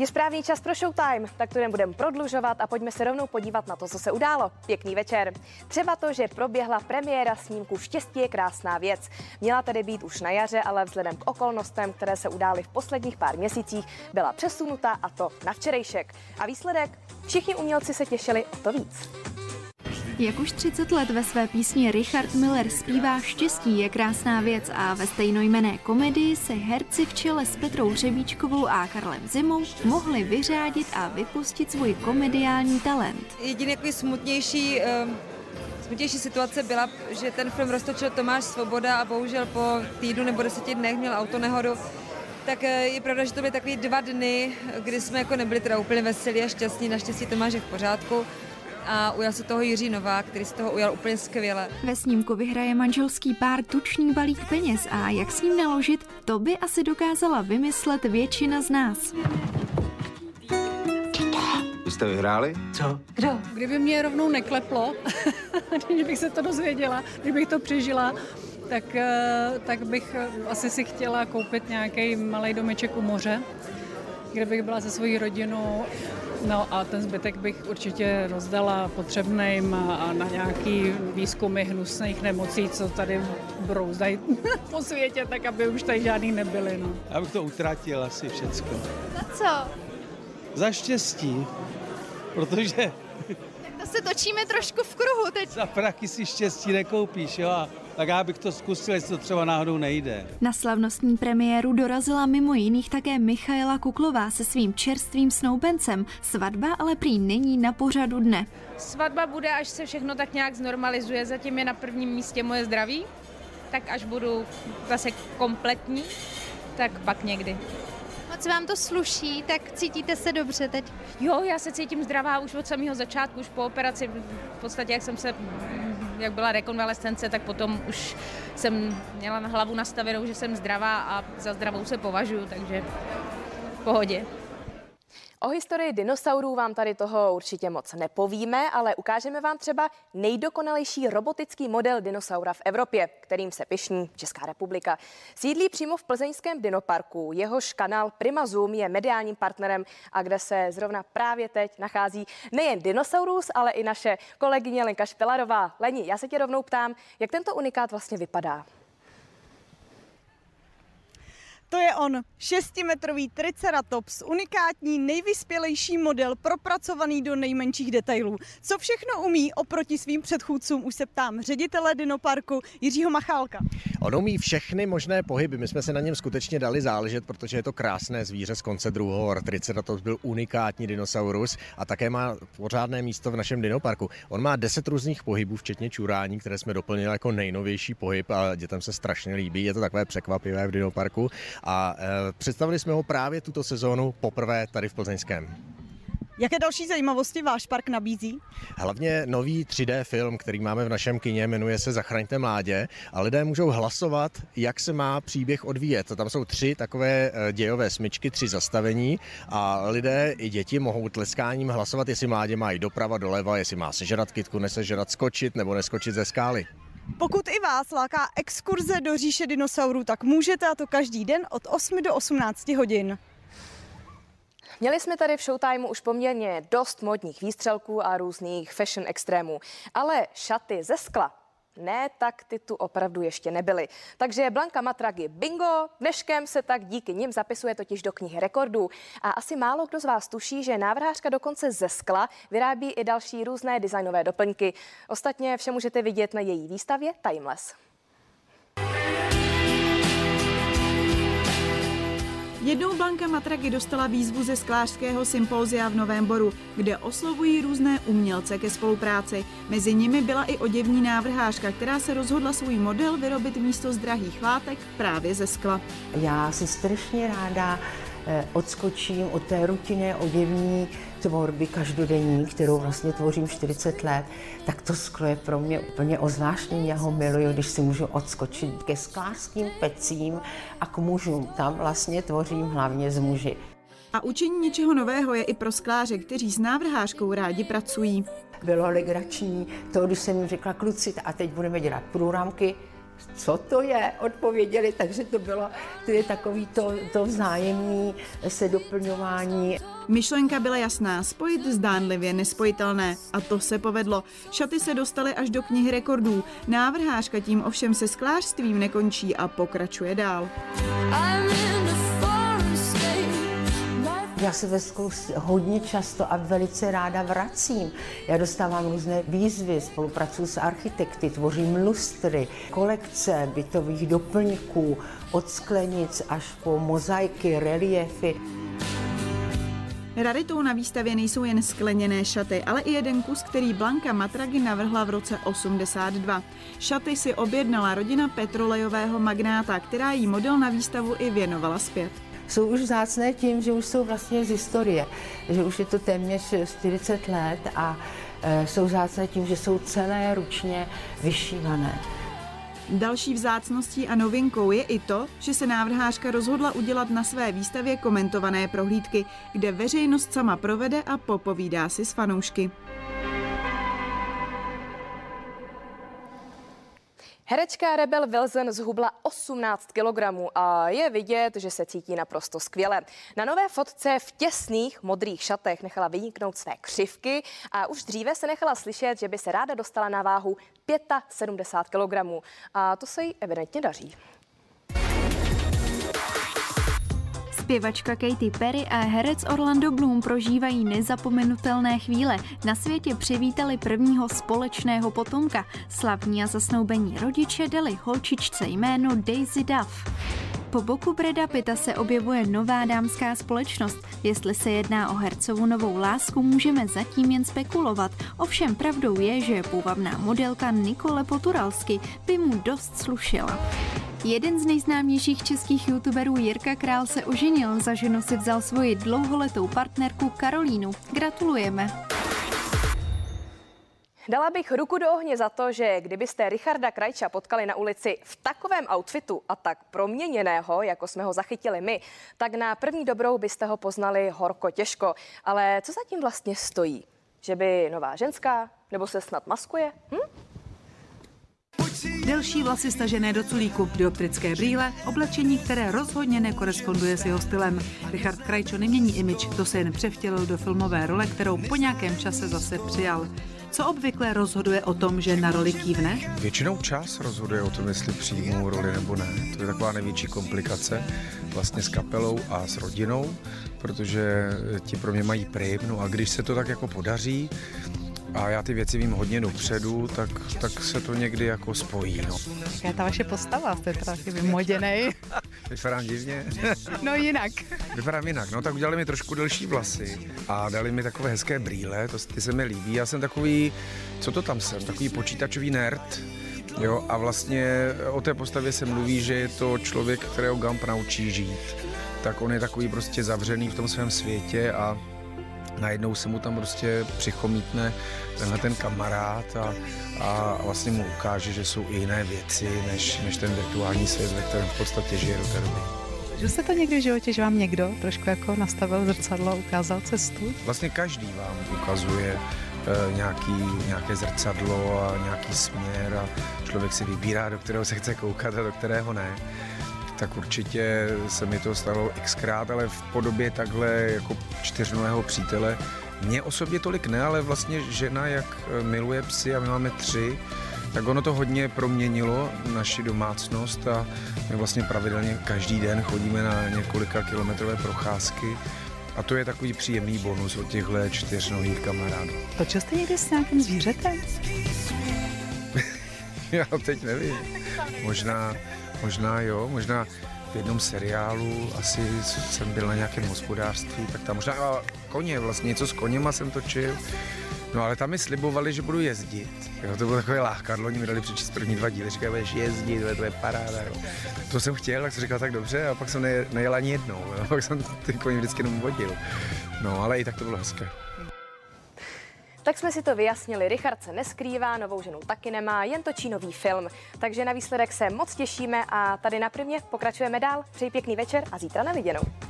Je správný čas pro Showtime, tak to nebudeme prodlužovat a pojďme se rovnou podívat na to, co se událo. Pěkný večer. Třeba to, že proběhla premiéra snímku Štěstí je krásná věc. Měla tedy být už na jaře, ale vzhledem k okolnostem, které se udály v posledních pár měsících, byla přesunuta a to na včerejšek. A výsledek? Všichni umělci se těšili o to víc. Jak už 30 let ve své písni Richard Miller zpívá Štěstí je krásná věc a ve stejnojmené komedii se herci v čele s Petrou Řebíčkovou a Karlem Zimou mohli vyřádit a vypustit svůj komediální talent. Jediný jako smutnější uh smutnější situace byla, že ten film roztočil Tomáš Svoboda a bohužel po týdnu nebo deseti dnech měl autonehodu. Tak eh, je pravda, že to byly takový dva dny, kdy jsme jako nebyli teda úplně veselí a šťastní. Naštěstí Tomáš je v pořádku a ujal se toho Jiří Nová, který se toho ujal úplně skvěle. Ve snímku vyhraje manželský pár tučný balík peněz a jak s ním naložit, to by asi dokázala vymyslet většina z nás. Vy jste vyhráli? Co? Kdo? Kdyby mě rovnou nekleplo, kdybych se to dozvěděla, kdybych to přežila, tak, eh, tak bych asi si chtěla koupit nějaký malý domeček u moře, kde bych byla se svojí rodinou No a ten zbytek bych určitě rozdala potřebným a na nějaký výzkumy hnusných nemocí, co tady brouzdají po světě, tak aby už tady žádný nebyly. No. Já bych to utratil asi všecko. Za co? Za štěstí, protože... Tak to se točíme trošku v kruhu teď. Za prachy si štěstí nekoupíš, jo? A tak já bych to zkusil, jestli to třeba náhodou nejde. Na slavnostní premiéru dorazila mimo jiných také Michaela Kuklová se svým čerstvým snoubencem. Svatba ale prý není na pořadu dne. Svatba bude, až se všechno tak nějak znormalizuje. Zatím je na prvním místě moje zdraví, tak až budu zase kompletní, tak pak někdy. Moc vám to sluší, tak cítíte se dobře teď? Jo, já se cítím zdravá už od samého začátku, už po operaci. V podstatě, jak jsem se jak byla rekonvalescence, tak potom už jsem měla na hlavu nastavenou, že jsem zdravá a za zdravou se považuji, takže v pohodě. O historii dinosaurů vám tady toho určitě moc nepovíme, ale ukážeme vám třeba nejdokonalejší robotický model dinosaura v Evropě, kterým se pišní Česká republika. Sídlí přímo v plzeňském dinoparku. Jehož kanál Prima Zoom je mediálním partnerem a kde se zrovna právě teď nachází nejen dinosaurus, ale i naše kolegyně Lenka Špelarová. Leni, já se tě rovnou ptám, jak tento unikát vlastně vypadá? To je on, šestimetrový Triceratops, unikátní, nejvyspělejší model, propracovaný do nejmenších detailů. Co všechno umí oproti svým předchůdcům, už se ptám ředitele Dinoparku Jiřího Machálka. On umí všechny možné pohyby, my jsme se na něm skutečně dali záležet, protože je to krásné zvíře z konce druhého. Triceratops byl unikátní dinosaurus a také má pořádné místo v našem Dinoparku. On má deset různých pohybů, včetně čurání, které jsme doplnili jako nejnovější pohyb a dětem se strašně líbí. Je to takové překvapivé v Dinoparku a e, představili jsme ho právě tuto sezónu poprvé tady v Plzeňském. Jaké další zajímavosti váš park nabízí? Hlavně nový 3D film, který máme v našem kině, jmenuje se Zachraňte mládě a lidé můžou hlasovat, jak se má příběh odvíjet. Tam jsou tři takové e, dějové smyčky, tři zastavení a lidé i děti mohou tleskáním hlasovat, jestli mládě mají doprava, doleva, jestli má sežrat kitku, nesežrat, skočit nebo neskočit ze skály. Pokud i vás láká exkurze do říše dinosaurů, tak můžete a to každý den od 8 do 18 hodin. Měli jsme tady v Showtimeu už poměrně dost modních výstřelků a různých fashion extrémů, ale šaty ze skla ne, tak ty tu opravdu ještě nebyly. Takže Blanka Matragy bingo, dneškem se tak díky nim zapisuje totiž do knihy rekordů. A asi málo kdo z vás tuší, že návrhářka dokonce ze skla vyrábí i další různé designové doplňky. Ostatně vše můžete vidět na její výstavě Timeless. Jednou Blanka Matragy dostala výzvu ze sklářského sympózia v Novém Boru, kde oslovují různé umělce ke spolupráci. Mezi nimi byla i oděvní návrhářka, která se rozhodla svůj model vyrobit místo z drahých látek právě ze skla. Já si strašně ráda Eh, odskočím od té rutinné oděvní tvorby každodenní, kterou vlastně tvořím 40 let, tak to sklo je pro mě úplně ozvláštní. Já ho miluju, když si můžu odskočit ke sklářským pecím a k mužům. Tam vlastně tvořím hlavně z muži. A učení něčeho nového je i pro skláře, kteří s návrhářkou rádi pracují. Bylo legrační to, když jsem jim řekla, kluci, a teď budeme dělat průramky, co to je, odpověděli, takže to bylo, to je takový to, to vzájemní se doplňování. Myšlenka byla jasná, spojit zdánlivě nespojitelné. A to se povedlo. Šaty se dostaly až do knihy rekordů. Návrhářka tím ovšem se sklářstvím nekončí a pokračuje dál. Já se ve sklu hodně často a velice ráda vracím. Já dostávám různé výzvy, spolupracuji s architekty, tvořím lustry, kolekce bytových doplňků, od sklenic až po mozaiky, reliefy. Raritou na výstavě nejsou jen skleněné šaty, ale i jeden kus, který Blanka Matragi navrhla v roce 82. Šaty si objednala rodina petrolejového magnáta, která jí model na výstavu i věnovala zpět jsou už vzácné tím, že už jsou vlastně z historie, že už je to téměř 40 let a e, jsou vzácné tím, že jsou celé ručně vyšívané. Další vzácností a novinkou je i to, že se návrhářka rozhodla udělat na své výstavě komentované prohlídky, kde veřejnost sama provede a popovídá si s fanoušky. Herečka Rebel Wilson zhubla 18 kg a je vidět, že se cítí naprosto skvěle. Na nové fotce v těsných modrých šatech nechala vyniknout své křivky a už dříve se nechala slyšet, že by se ráda dostala na váhu 75 kg. A to se jí evidentně daří. Zpěvačka Katy Perry a herec Orlando Bloom prožívají nezapomenutelné chvíle. Na světě přivítali prvního společného potomka. Slavní a zasnoubení rodiče dali holčičce jméno Daisy Duff. Po boku Breda Pitta se objevuje nová dámská společnost. Jestli se jedná o hercovu novou lásku, můžeme zatím jen spekulovat. Ovšem pravdou je, že půvabná modelka Nikole Poturalsky by mu dost slušela. Jeden z nejznámějších českých youtuberů Jirka Král se oženil, za ženu si vzal svoji dlouholetou partnerku Karolínu. Gratulujeme. Dala bych ruku do ohně za to, že kdybyste Richarda Krajča potkali na ulici v takovém outfitu a tak proměněného, jako jsme ho zachytili my, tak na první dobrou byste ho poznali horko těžko. Ale co zatím vlastně stojí? Že by nová ženská? Nebo se snad maskuje? Hm? Delší vlasy stažené do culíku, dioptrické brýle, oblečení, které rozhodně nekoresponduje s jeho stylem. Richard Krajčo nemění imič, to se jen převtělil do filmové role, kterou po nějakém čase zase přijal. Co obvykle rozhoduje o tom, že na roli kývne? Většinou čas rozhoduje o tom, jestli přijmou roli nebo ne. To je taková největší komplikace vlastně s kapelou a s rodinou, protože ti pro mě mají prim, no a když se to tak jako podaří, a já ty věci vím hodně dopředu, tak, tak se to někdy jako spojí. No. Jaká je ta vaše postava? Jste taky vymoděnej. Vypadám divně? no jinak. Vypadám jinak, no tak udělali mi trošku delší vlasy a dali mi takové hezké brýle, to, ty se mi líbí. Já jsem takový, co to tam jsem, takový počítačový nerd, Jo, a vlastně o té postavě se mluví, že je to člověk, kterého Gump naučí žít. Tak on je takový prostě zavřený v tom svém světě a najednou se mu tam prostě přichomítne tenhle ten kamarád a, a vlastně mu ukáže, že jsou i jiné věci, než, než ten virtuální svět, ve kterém v podstatě žije do té doby. Že jste to někdy v životě, že vám někdo trošku jako nastavil zrcadlo, ukázal cestu? Vlastně každý vám ukazuje e, nějaký, nějaké zrcadlo a nějaký směr a člověk si vybírá, do kterého se chce koukat a do kterého ne tak určitě se mi to stalo xkrát, ale v podobě takhle jako čtyřnového přítele. Mně osobně tolik ne, ale vlastně žena, jak eh, miluje psy a my máme tři, tak ono to hodně proměnilo naši domácnost a my vlastně pravidelně každý den chodíme na několika kilometrové procházky a to je takový příjemný bonus od těchto čtyřnových kamarádů. Točil jste někdy s nějakým zvířetem? Já teď nevím. Možná Možná jo, možná v jednom seriálu, asi jsem byl na nějakém hospodářství, tak tam možná koně, vlastně něco s koněma jsem točil. No ale tam mi slibovali, že budu jezdit. Jo, to bylo takové lákadlo, oni mi dali přečíst první dva díly, říkali, budeš jezdit, to je paráda. Jo. To jsem chtěl, tak jsem říkal, tak dobře, a pak jsem nejel ani jednou, jo. pak jsem ty koně vždycky jenom vodil. No ale i tak to bylo hezké. Tak jsme si to vyjasnili. Richard se neskrývá, novou ženu taky nemá, jen točí nový film. Takže na výsledek se moc těšíme a tady na Primě pokračujeme dál. Přeji pěkný večer a zítra na viděnou.